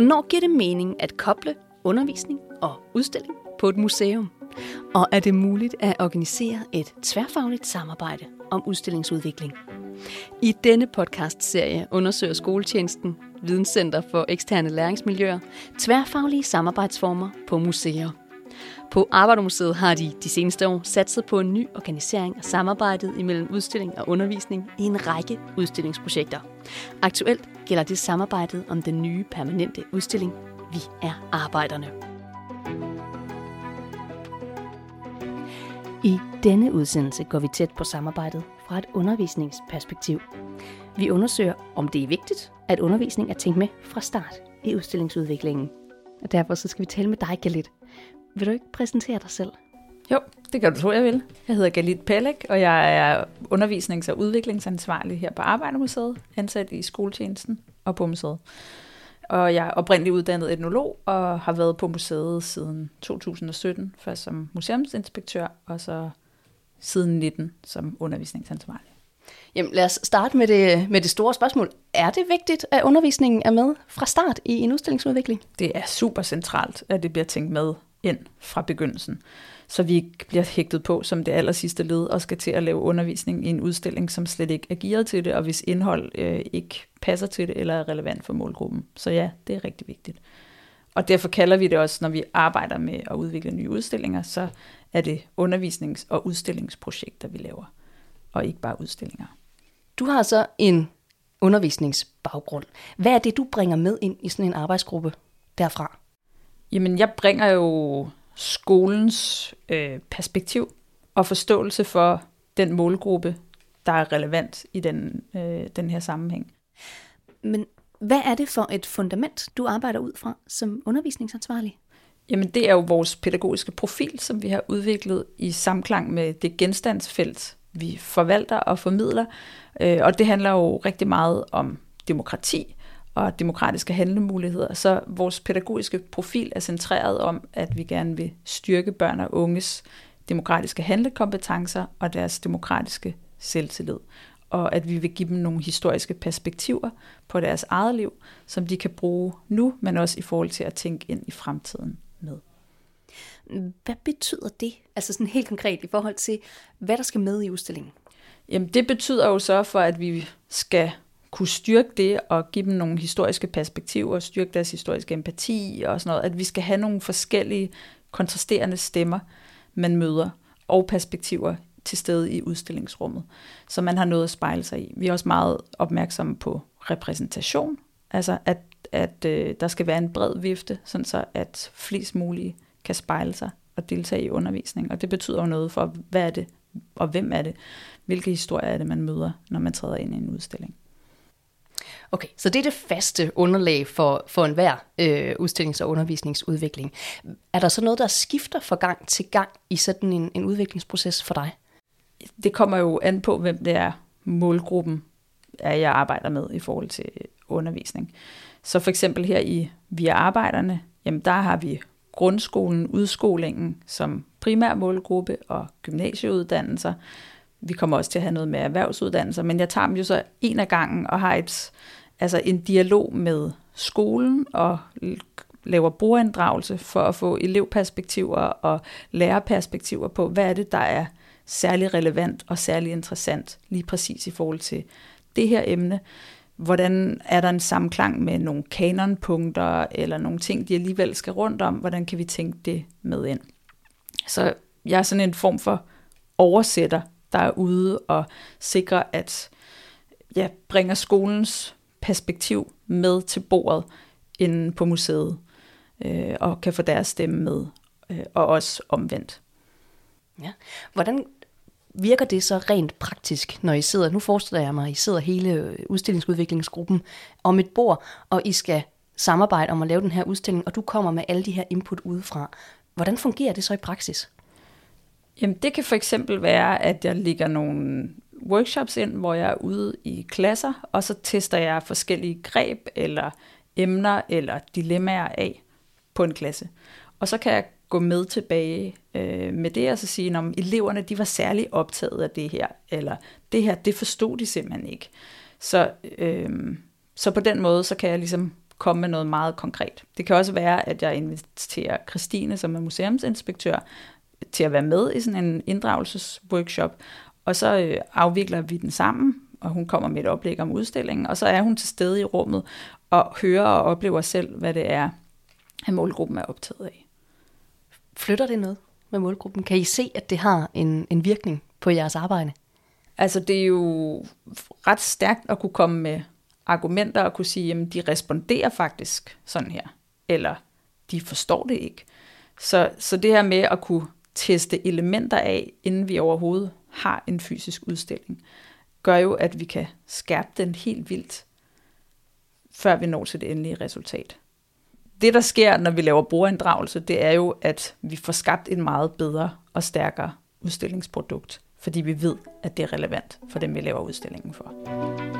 Hvornår giver det mening at koble undervisning og udstilling på et museum? Og er det muligt at organisere et tværfagligt samarbejde om udstillingsudvikling? I denne podcast-serie undersøger skoletjenesten, Videnscenter for eksterne læringsmiljøer, tværfaglige samarbejdsformer på museer. På Arbejdermuseet har de de seneste år satset på en ny organisering af samarbejdet imellem udstilling og undervisning i en række udstillingsprojekter. Aktuelt gælder det samarbejdet om den nye permanente udstilling Vi er arbejderne. I denne udsendelse går vi tæt på samarbejdet fra et undervisningsperspektiv. Vi undersøger, om det er vigtigt, at undervisning er tænkt med fra start i udstillingsudviklingen. Og derfor så skal vi tale med dig, Galit. Vil du ikke præsentere dig selv? Jo, det kan du tro, jeg vil. Jeg hedder Galit Pelek, og jeg er undervisnings- og udviklingsansvarlig her på Arbejdermuseet, ansat i skoletjenesten og på museet. Og jeg er oprindeligt uddannet etnolog og har været på museet siden 2017, først som museumsinspektør og så siden 19 som undervisningsansvarlig. Jamen, lad os starte med det, med det store spørgsmål. Er det vigtigt, at undervisningen er med fra start i en udstillingsudvikling? Det er super centralt, at det bliver tænkt med ind fra begyndelsen, så vi ikke bliver hægtet på som det aller sidste led og skal til at lave undervisning i en udstilling, som slet ikke er gearet til det, og hvis indhold øh, ikke passer til det eller er relevant for målgruppen. Så ja, det er rigtig vigtigt. Og derfor kalder vi det også, når vi arbejder med at udvikle nye udstillinger, så er det undervisnings- og udstillingsprojekter, vi laver, og ikke bare udstillinger. Du har så en undervisningsbaggrund. Hvad er det, du bringer med ind i sådan en arbejdsgruppe derfra? Jamen, jeg bringer jo skolens øh, perspektiv og forståelse for den målgruppe, der er relevant i den, øh, den her sammenhæng. Men hvad er det for et fundament, du arbejder ud fra som undervisningsansvarlig? Jamen det er jo vores pædagogiske profil, som vi har udviklet i samklang med det genstandsfelt, vi forvalter og formidler. Øh, og det handler jo rigtig meget om demokrati og demokratiske handlemuligheder. Så vores pædagogiske profil er centreret om, at vi gerne vil styrke børn og unges demokratiske handlekompetencer og deres demokratiske selvtillid og at vi vil give dem nogle historiske perspektiver på deres eget liv, som de kan bruge nu, men også i forhold til at tænke ind i fremtiden med. Hvad betyder det, altså sådan helt konkret i forhold til, hvad der skal med i udstillingen? Jamen det betyder jo så for, at vi skal kunne styrke det og give dem nogle historiske perspektiver, og styrke deres historiske empati og sådan noget, at vi skal have nogle forskellige kontrasterende stemmer, man møder, og perspektiver til stede i udstillingsrummet, så man har noget at spejle sig i. Vi er også meget opmærksomme på repræsentation, altså at, at øh, der skal være en bred vifte, sådan så at flest mulige kan spejle sig og deltage i undervisning. Og det betyder jo noget for, hvad er det, og hvem er det, hvilke historier er det, man møder, når man træder ind i en udstilling. Okay, så det er det faste underlag for, for enhver øh, udstillings- og undervisningsudvikling. Er der så noget, der skifter fra gang til gang i sådan en, en udviklingsproces for dig? det kommer jo an på, hvem det er målgruppen, er, jeg arbejder med i forhold til undervisning. Så for eksempel her i Via Arbejderne, jamen der har vi grundskolen, udskolingen som primær målgruppe og gymnasieuddannelser. Vi kommer også til at have noget med erhvervsuddannelser, men jeg tager dem jo så en af gangen og har et, altså en dialog med skolen og laver brugerinddragelse for at få elevperspektiver og lærerperspektiver på, hvad er det, der er særlig relevant og særlig interessant lige præcis i forhold til det her emne. Hvordan er der en samklang med nogle kanonpunkter eller nogle ting, de alligevel skal rundt om? Hvordan kan vi tænke det med ind? Så jeg er sådan en form for oversætter, der er ude og sikrer, at jeg bringer skolens perspektiv med til bordet inde på museet, øh, og kan få deres stemme med, øh, og også omvendt. Ja. Hvordan virker det så rent praktisk, når I sidder, nu forestiller jeg mig, at I sidder hele udstillingsudviklingsgruppen om et bord, og I skal samarbejde om at lave den her udstilling, og du kommer med alle de her input udefra. Hvordan fungerer det så i praksis? Jamen det kan for eksempel være, at jeg ligger nogle workshops ind, hvor jeg er ude i klasser, og så tester jeg forskellige greb eller emner eller dilemmaer af på en klasse. Og så kan jeg gå med tilbage øh, med det, og så sige, om eleverne de var særlig optaget af det her, eller det her, det forstod de simpelthen ikke. Så, øh, så på den måde, så kan jeg ligesom komme med noget meget konkret. Det kan også være, at jeg inviterer Christine, som er museumsinspektør, til at være med i sådan en inddragelsesworkshop, og så øh, afvikler vi den sammen, og hun kommer med et oplæg om udstillingen, og så er hun til stede i rummet og hører og oplever selv, hvad det er, at målgruppen er optaget af. Flytter det noget med målgruppen? Kan I se, at det har en, en virkning på jeres arbejde? Altså det er jo ret stærkt at kunne komme med argumenter og kunne sige, at de responderer faktisk sådan her, eller de forstår det ikke. Så, så det her med at kunne teste elementer af, inden vi overhovedet har en fysisk udstilling, gør jo, at vi kan skærpe den helt vildt, før vi når til det endelige resultat. Det, der sker, når vi laver brugerinddragelse, det er jo, at vi får skabt en meget bedre og stærkere udstillingsprodukt, fordi vi ved, at det er relevant for dem, vi laver udstillingen for.